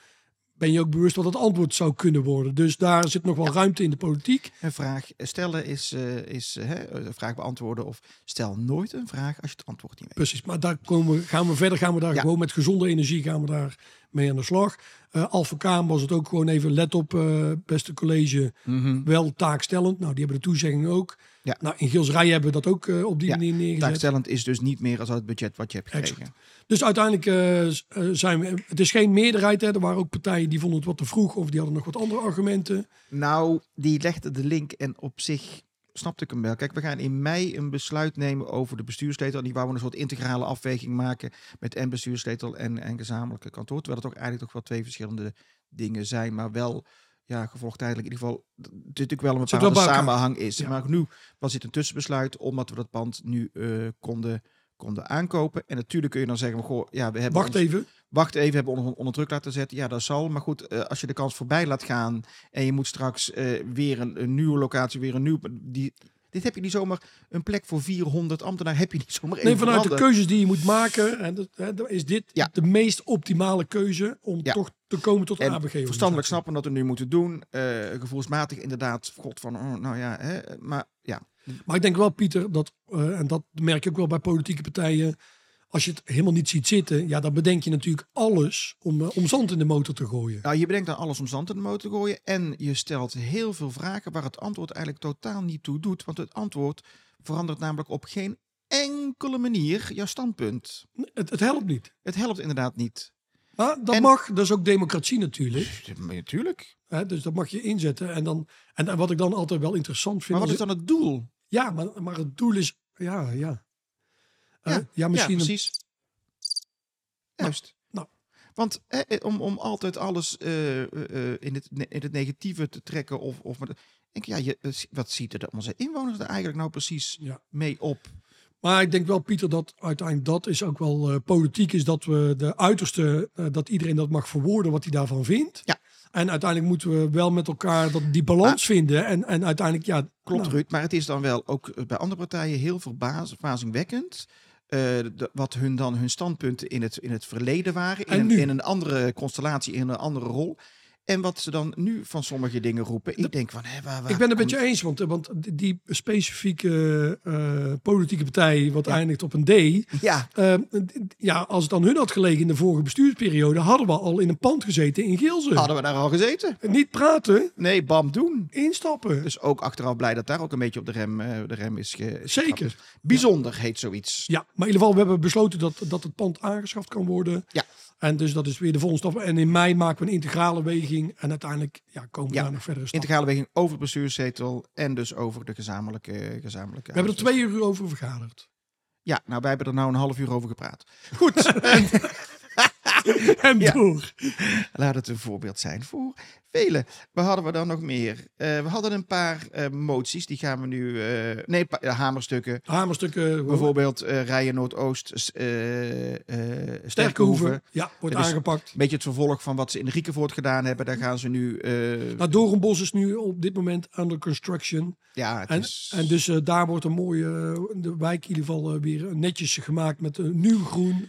Ben je ook bewust wat het antwoord zou kunnen worden? Dus daar zit nog wel ruimte in de politiek. Een vraag stellen is, eh, is eh, hè, een vraag beantwoorden. Of stel nooit een vraag als je het antwoord niet weet. Precies, maar daar komen, we- gaan we verder, gaan we daar Ja. gewoon met gezonde energie gaan we daar mee aan de slag. Eh Alpha Kaam was het ook gewoon even, let op eh, beste college, wel taakstellend. Nou, die hebben de toezegging ook. Ja. Nou, in Gilsrij hebben we dat ook eh, op die Ja, manier neergezet. Taakstellend is dus niet meer als het budget wat je hebt gekregen. Exact. Dus uiteindelijk eh, eh, zijn we, het is geen meerderheid. Hè. Er waren ook partijen die vonden het wat te vroeg of die hadden nog wat andere argumenten. Nou, die legde de link en op zich snapte ik hem wel. Kijk, we gaan in mei een besluit nemen over de bestuurssleutel. En die wouden een soort integrale afweging maken met en bestuurssleutel en, en gezamenlijke kantoor. Terwijl het toch eigenlijk toch wel twee verschillende dingen zijn, maar wel ja, gevolgtijdelijk in ieder geval natuurlijk wel een bepaalde samenhang is. Ja. Maar nu was dit een tussenbesluit omdat we dat pand nu eh, konden, konden aankopen. En natuurlijk kun je dan zeggen, goh, ja, we hebben Wacht ons- even. wacht even, hebben we onder, onder druk laten zetten. Ja, dat zal. Maar goed, eh, als je de kans voorbij laat gaan en je moet straks eh, weer een, een nieuwe locatie, weer een nieuw... Die, dit heb je niet zomaar, een plek voor 400 ambtenaren heb je niet zomaar Nee, vanuit de keuzes die je moet maken, en dat, hè, is dit Ja. de meest optimale keuze om Ja. toch te komen tot En ABG. verstandelijk snappen dat we nu moeten doen. eh, gevoelsmatig inderdaad, god van, oh, nou ja, hè, maar ja. Maar ik denk wel, Pieter, dat, eh, en dat merk je ook wel bij politieke partijen. Als je het helemaal niet ziet zitten, ja, dan bedenk je natuurlijk alles om, eh, om zand in de motor te gooien. Nou, je bedenkt dan alles om zand in de motor te gooien. En je stelt heel veel vragen waar het antwoord eigenlijk totaal niet toe doet. Want het antwoord verandert namelijk op geen enkele manier jouw standpunt. Het, het helpt niet. Het helpt inderdaad niet. Maar dat En- mag, dat is ook democratie natuurlijk. Natuurlijk. Hè, dus dat mag je inzetten. En, dan, en, en wat ik dan altijd wel interessant vind. Maar wat is dan het doel? ja, maar, maar het doel is. Ja, ja. Ja, ja, misschien. precies. Juist. nou. Want eh, om, om altijd alles eh, eh, in, het, in het negatieve te trekken of, of met, denk, ja, je, wat ziet er onze inwoners er eigenlijk nou precies ja. mee op? Maar ik denk wel, Pieter, dat uiteindelijk dat is ook wel politiek is dat we de uiterste, dat iedereen dat mag verwoorden wat hij daarvan vindt. Ja. En uiteindelijk moeten we wel met elkaar dat, die balans vinden. En, en uiteindelijk, ja. Klopt, nou, Ruud. Maar het is dan wel ook bij andere partijen heel verbazingwekkend. Eh, de- wat hun dan hun standpunten in het, in het verleden waren. In, een, in een andere constellatie, in een andere rol. En wat ze dan nu van sommige dingen roepen. Ik denk van, hè, waar, waar Ik ben het met je eens, want, want die specifieke eh, politieke partij, wat Ja. eindigt op een D. Ja, eh, ja, als het aan hun had gelegen in de vorige bestuursperiode, hadden we al in een pand gezeten in Geelze. hadden we daar al gezeten? Niet praten, Nee, bam, doen. instappen. Dus ook achteraf blij dat daar ook een beetje op de rem, eh, de rem is ge-. Zeker. Bijzonder heet zoiets. Ja, maar in ieder geval, we hebben besloten dat, dat het pand aangeschaft kan worden. Ja. En dus dat is weer de volgende stap. En in mei maken we een integrale weging. En uiteindelijk ja, komen we Ja. daar nog verder. Integrale weging over het bestuurszetel en dus over de gezamenlijke... gezamenlijke We hebben er twee uur over vergaderd. Ja, nou wij hebben er nou een half uur over gepraat. Goed. <laughs> <laughs> En Ja. door. Laat het een voorbeeld zijn voor velen. Wat hadden we dan nog meer? Eh, we hadden een paar eh, moties, die gaan we nu... eh, nee, hamerstukken. Hamerstukken. Bijvoorbeeld Rijen Noordoost, Sterkenhoeven. hoeven. Ja, wordt Dat is- aangepakt. Een beetje het vervolg van wat ze in Riekenvoort gedaan hebben. Daar gaan ze nu... Nou, Doornbos is nu op dit moment under construction. ja, En, is... en dus daar wordt een mooie, de wijk in ieder geval weer netjes gemaakt met een nieuw groen,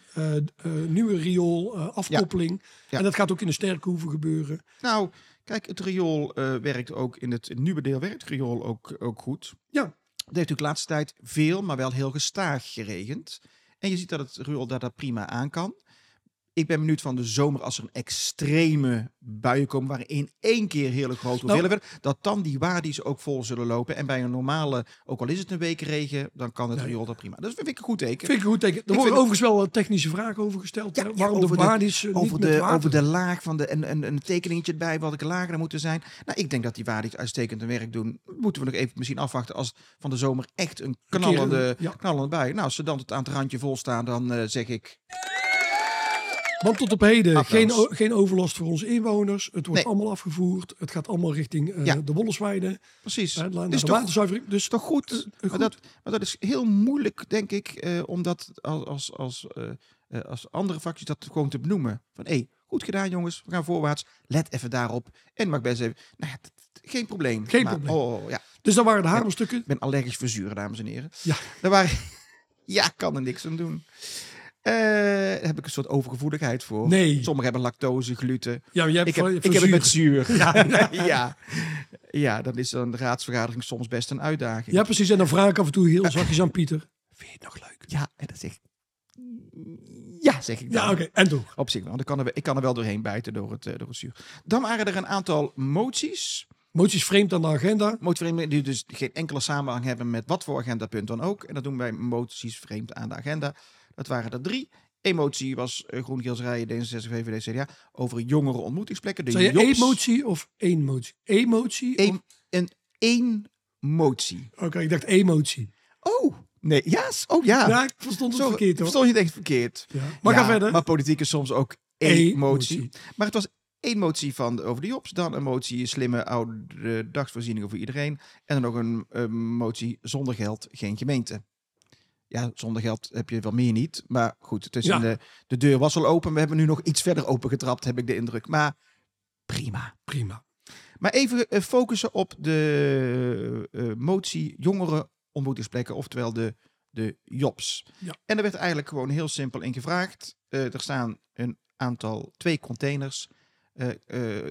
nieuwe riool, afkoppeling. Ja. En dat gaat ook in de Sterkhoeven gebeuren. Nou, kijk, het riool eh, werkt ook in het, nieuwe deel werkt het riool ook, ook goed. Ja. Het heeft natuurlijk de laatste tijd veel, maar wel heel gestaag geregend. En je ziet dat het riool daar, daar prima aan kan. Ik ben benieuwd van de zomer als er een extreme buien komen waarin in één keer hele grote Nou- hoeveelheden, dat dan die wadi's ook vol zullen lopen. En bij een normale, ook al is het een week regen, dan kan het riool dat prima. Dat vind ik een goed teken. Vind ik een goed teken. Er worden het- overigens wel eh, technische vragen over gesteld. Ja, hè, ja, waarom over de waardes eh, niet over de, water. over de laag van de en, en een tekeningetje erbij wat ik lager moeten zijn. Nou, ik denk dat die waardig uitstekend hun werk doen. Moeten we nog even misschien afwachten als van de zomer echt een knallende, ja. knallende bui. Nou, als ze dan tot aan het randje vol staan, dan eh, zeg ik Want tot op heden geen, geen overlast voor onze inwoners. Het wordt Nee. allemaal afgevoerd. Het gaat allemaal richting eh, Ja. de Wollersweide. precies. eh, naar is de toch- waterzuivering. Dus toch goed? eh, Maar goed. dat, maar dat is heel moeilijk, denk ik, eh, omdat als, als, als, eh, eh, als andere fracties dat gewoon te benoemen. Van hé, goed gedaan jongens, we gaan voorwaarts. Let even daarop. En mag best even, nou ja, geen probleem. Geen Maar, probleem. Oh, ja. Dus dat waren de hamerstukken. Ik ben allergisch voor zuren, dames en heren. Ja. Daar waren... <laughs> ja, kan er niks aan doen. Eh, daar heb ik een soort overgevoeligheid voor. Nee. Sommigen hebben lactose, gluten. Ja, maar jij hebt Ik heb, ik heb het met zuur. Ja, <laughs> ja. ja, dan is een raadsvergadering soms best een uitdaging. Ja, precies. En dan vraag ik af en toe heel zachtjes aan Pieter. Vind je het nog leuk? Ja, en dan zeg ik... Ja, zeg ik dan. Ja, oké. En door. Op zich wel. Ik kan, er, ik kan er wel doorheen bijten door het, eh, door het zuur. Dan waren er een aantal moties. Moties vreemd aan de agenda. Moties die dus geen enkele samenhang hebben met wat voor agendapunt dan ook. En dat doen wij moties vreemd aan de agenda. Dat waren er drie. Eén motie was uh, Groen Gils Rijen, D66, VVD, CDA. Over jongere ontmoetingsplekken. De Zei je JOPS. één motie of één motie? Emotie? Eén, een één motie. Oké, ik dacht emotie. Oh, nee. Ja, s- oh ja. Ja, ik verstond het Zo, verkeerd hoor. Verstond je het echt verkeerd. Ja. Maar Ja, ga verder. Maar politiek is soms ook. Emotie. Maar het was één motie van over de Jops, dan een motie slimme oude dagsvoorzieningen voor iedereen en dan nog een, eh, motie zonder geld geen gemeente. Ja, zonder geld heb je wel meer niet. Maar goed, het is Ja. een, eh, de deur was al open. We hebben nu nog iets verder opengetrapt, heb ik de indruk. Maar prima. Prima. Maar even eh, focussen op de eh, motie jongeren ontmoetingsplekken, oftewel de, de JOPS. Ja. En er werd eigenlijk gewoon heel simpel in gevraagd. Eh, er staan een aantal, twee containers, eh, eh,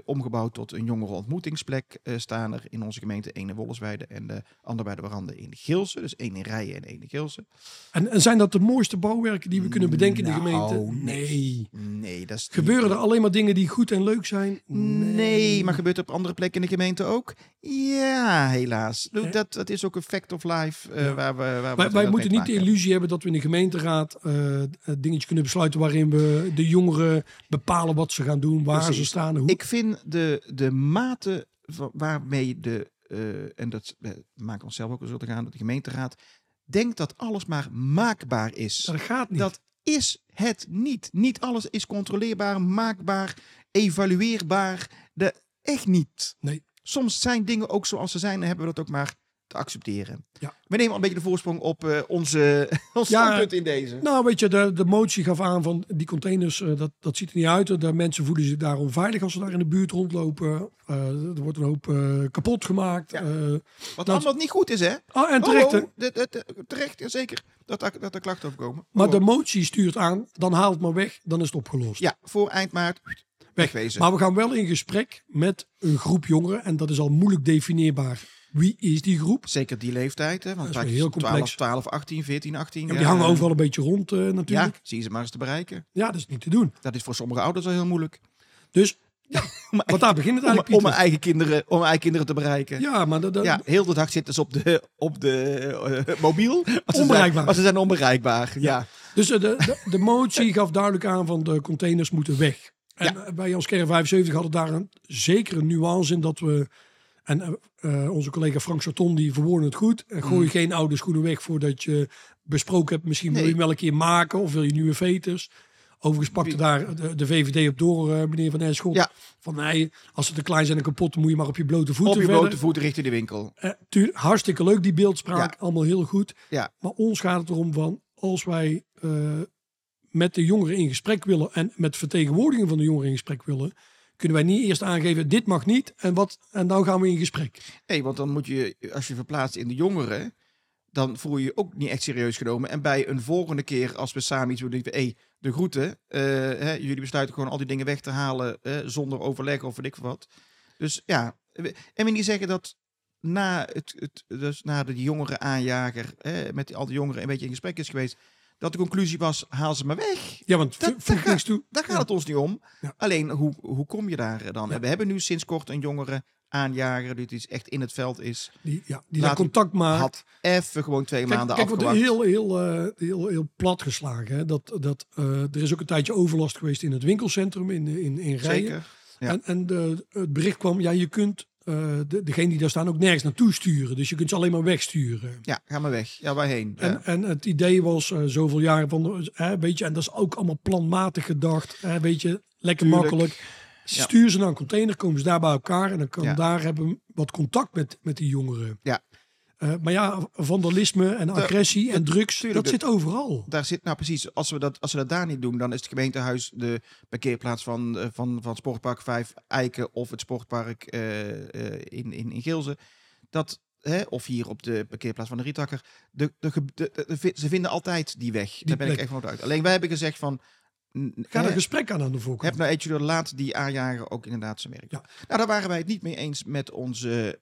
omgebouwd tot een jongere ontmoetingsplek, eh, staan er in onze gemeente. één in Wollersweide en de andere bij de Warande in Gilsen. Dus één in Rijen en één in Gilsen. En, en zijn dat de mooiste bouwwerken die we kunnen bedenken in de Nou, gemeente? nee. Nee. Nee, dat is niet- Gebeuren er alleen maar dingen die goed en leuk zijn? Nee, maar gebeurt het op andere plekken in de gemeente ook? Ja, helaas. Dat, dat is ook een fact of life eh, Ja. waar we. Waar Wij, wij moeten te niet de illusie hebben dat we in de gemeenteraad eh dingetjes kunnen besluiten waarin we de jongeren bepalen wat ze gaan doen, waar Precies. ze staan, hoe. Ik vind de, de mate van- waarmee de. eh, en dat maken we onszelf ook eens te gaan, dat de gemeenteraad denkt dat alles maar maakbaar is. dat gaat niet. Dat is het niet. Niet alles is controleerbaar, maakbaar, evalueerbaar. De, echt niet. Nee. Soms zijn dingen ook zoals ze zijn en hebben we dat ook maar te accepteren. Ja. We nemen al een beetje de voorsprong op eh, onze, <laughs> ons Ja, standpunt in deze. Nou, weet je, de, de motie gaf aan van die containers, eh, dat, dat ziet er niet uit. De mensen voelen zich daar onveilig als ze daar in de buurt rondlopen. Eh, er wordt een hoop kapot gemaakt. Ja. Wat dat- allemaal niet goed is, hè? ah, en terecht? Oh, oh, terecht, ja, zeker. Dat, dat er klachten over komen. Maar Oh, de motie stuurt aan, dan haal het maar weg, dan is het opgelost. Ja, voor eind maart wegwezen. Maar we gaan wel in gesprek met een groep jongeren. En dat is al moeilijk definieerbaar. Wie is die groep? Zeker die leeftijd, hè? Want Dat is heel het complex. 12, 12, 18, 14, 18. Ja, die hangen overal een beetje rond eh, Ja, natuurlijk. zie je ze maar eens te bereiken. Ja. dat is niet te doen. Dat is voor sommige ouders al heel moeilijk. Dus, <laughs> Om, want daar begint het om, eigenlijk, om, Pieter. mijn eigen kinderen, om mijn eigen kinderen te bereiken. Ja. Ja, maar dat, dat- heel de dag zitten ze op de, op de eh, mobiel. Als ze zijn- Onbereikbaar. Als ze zijn onbereikbaar. Ja. Dus eh, de, de, de motie gaf duidelijk aan van de containers moeten weg. En eh, bij Jans Kern 75 hadden daar een zekere nuance in dat we... En eh, eh, onze collega Frank Sarton die verwoordde het goed. Eh, gooi geen oude schoenen weg voordat je besproken hebt. Misschien wil je Mm. Nee. hem wel een keer maken of wil je nieuwe veters. Overigens pakte daar de, de VVD op door, meneer Van Erschot. Ja. Van nee, als ze te klein zijn en kapot, moet je maar op je blote Op voeten je verder. blote voet richting de winkel. Tuur- hartstikke leuk die beeldspraak, Ja. allemaal heel goed. Ja. Maar ons gaat het erom van, als wij met de jongeren in gesprek willen en met vertegenwoordiging van de jongeren in gesprek willen, kunnen wij niet eerst aangeven, dit mag niet en, wat, en dan gaan we in gesprek. Nee, want dan moet je, als je verplaatst in de jongeren, dan voel je je ook niet echt serieus genomen. En bij een volgende keer, als we samen iets doen, hé, de groeten. eh, hè, jullie besluiten gewoon al die dingen weg te halen eh, zonder overleg of weet ik wat. Dus ja, en we niet zeggen dat na, het, het, dus na de jongere aanjager, hè, met al die jongeren een beetje in gesprek is geweest, dat de conclusie was, haal ze maar weg. Ja, want Dat- voegt gaat- toe. Daar gaat Ja. het ons niet om. Ja. Alleen, hoe, hoe kom je daar dan? Ja. We hebben nu sinds kort een jongere aanjager die dus echt in het veld is. Die, ja, die daar contact maakt. Had even gewoon twee Kijk, maanden kijk afgewacht. heel, heel, eh, heel, heel plat geslagen. Hè? Dat, dat, eh, er is ook een tijdje overlast geweest in het winkelcentrum in, in, in Rijen. Zeker. Ja. En, en de, het bericht kwam, ja, je kunt eh, de, degene die daar staan ook nergens naartoe sturen. Dus je kunt ze alleen maar wegsturen. Ja, ga maar weg. Ja, waarheen? Ja. En, en het idee was eh, zoveel jaren van, eh, weet je, en dat is ook allemaal planmatig gedacht. eh, weet je, lekker Tuurlijk. makkelijk. Ja. Stuur ze naar een container, komen ze daar bij elkaar en dan kan Ja. daar hebben wat contact met, met die jongeren. Ja. Eh, maar ja, vandalisme en agressie en drugs, tuurlijk, dat de- zit overal. Daar zit, nou precies, als we, dat, als we dat daar niet doen, dan is het gemeentehuis de parkeerplaats van, eh, van, van Sportpark 5 Eiken of het Sportpark eh, in, in, in Geelze. Dat, hè, of hier op de parkeerplaats van de Rietakker. De, de, ze vinden altijd die weg. daar ben ik echt van uit. Alleen wij hebben gezegd van... Ga er gesprek aan aan de voorkant. Heb nou eentje laat die aanjager ook inderdaad zijn werk. Ja. Nou, daar waren wij het niet mee eens met onze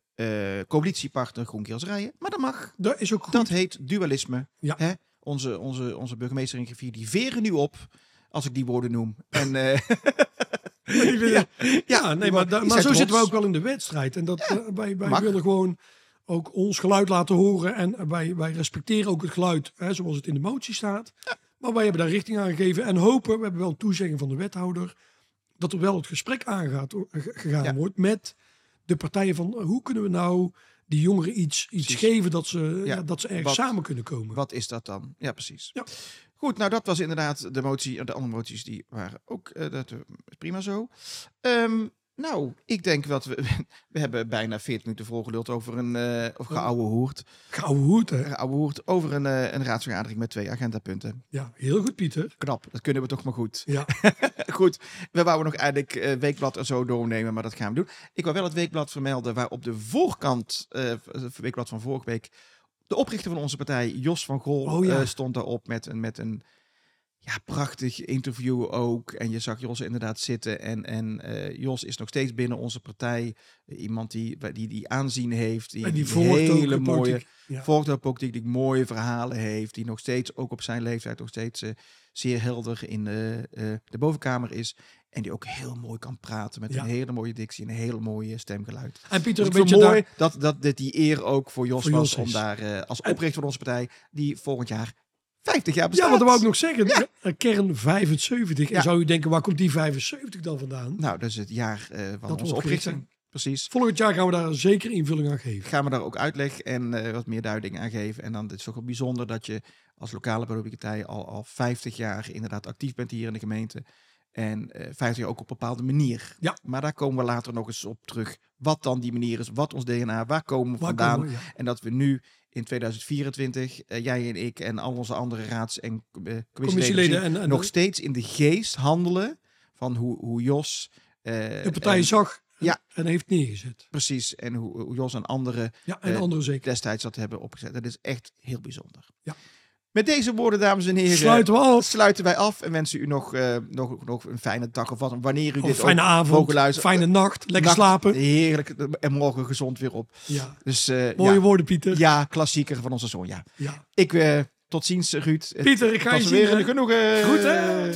coalitiepartner Groenkeels Rijen. Maar dat mag. Dat is ook goed. Dat heet dualisme. Ja. Hè? Onze, onze, onze burgemeester in Griffier, die veren nu op, als ik die woorden noem. En, eh, <laughs> ja, ja, nee, maar, maar zo zitten we ook wel in de wedstrijd. En dat, eh, wij wij mag. willen gewoon ook ons geluid laten horen. En wij, wij respecteren ook het geluid hè, zoals het in de motie staat. Maar wij hebben daar richting aan gegeven. En hopen, we hebben wel een toezegging van de wethouder... dat er wel het gesprek aangaat, eh, ge- gegaan Ja. wordt met de partijen van... hoe kunnen we nou die jongeren iets, iets Precies. geven dat ze, Ja, ja, dat ze ergens wat- samen kunnen komen. Wat is dat dan? Ja, precies. Ja. Goed, nou dat was inderdaad de motie. De andere moties die waren ook eh, dat, eh, is prima zo. Ehm, nou, ik denk dat we... <laughs> We hebben bijna 40 minuten volgeluld over een... of geouwe hoert. Gouden hoed, hè? Geouwe over een, eh, een raadsvergadering met twee agendapunten. Ja, heel goed, Pieter. Knap, dat kunnen we toch maar goed. Ja, <laughs> Goed, we wouden nog eigenlijk eh, weekblad en zo doornemen, maar dat gaan we doen. Ik wil wel het weekblad vermelden waar op de voorkant, het weekblad van vorige week, de oprichter van onze partij, Jos van Gol, Oh ja. stond daarop met een, met een ja, prachtig interview ook. En je zag Jos inderdaad zitten. En, en eh, Jos is nog steeds binnen onze partij eh, iemand die, die, die aanzien heeft, die, en die die volgt ook hele mooie politiek. Ja. volgt ook politiek, die mooie verhalen heeft, die nog steeds, ook op zijn leeftijd, nog steeds eh, zeer helder in de, de bovenkamer is. En die ook heel mooi kan praten met Ja. een hele mooie dictie en een hele mooie stemgeluid. En Pieter, Dus een beetje het mooi daar, dat, dat dit die eer ook voor Jos Voor was Jos om daar als oprichter van onze partij, die volgend jaar 50 jaar bestaat. Ja, wat wou ik nog zeggen. Ja. Een kern 75. Ja. En zou je denken, waar komt die 75 dan vandaan? Nou, dat is het jaar eh, van Dat we onze oprichting. Precies. Volgend jaar gaan we daar zeker invulling aan geven. gaan we daar ook uitleg en eh, wat meer duiding aan geven. En dan het is toch wel bijzonder dat je als lokale politieke partij al, al 50 jaar inderdaad actief bent hier in de gemeente. En eh 50 jaar ook op een bepaalde manier. Ja. Maar daar komen we later nog eens op terug. Wat dan die manier is, wat ons DNA, waar komen we Waar vandaan. komen we- ja. En dat we nu in 2024, eh, jij en ik en al onze andere raads- en eh, commissieleden, en, en nog steeds in de geest handelen van hoe, hoe Jos... eh, de partij en- zag Ja. en heeft neergezet. Precies, en hoe, hoe Jos en anderen Ja, en anderen zeker. destijds dat hebben opgezet. Dat is echt heel bijzonder. Ja. Met deze woorden, dames en heren, Sluiten we af. sluiten wij af en wensen u nog, eh, nog, nog een fijne dag of wat. Wanneer u Of dit een fijne ook avond, mogen luisteren. fijne nacht, lekker Nacht, slapen. Heerlijk. En morgen gezond weer op. Ja. Dus eh, Mooie ja, woorden, Pieter. ja, klassieker van onze zoon. Ja. Ja. Ik, eh, tot ziens, Ruud. Pieter, ik ga je zien. weer genoegen. Goed, hè?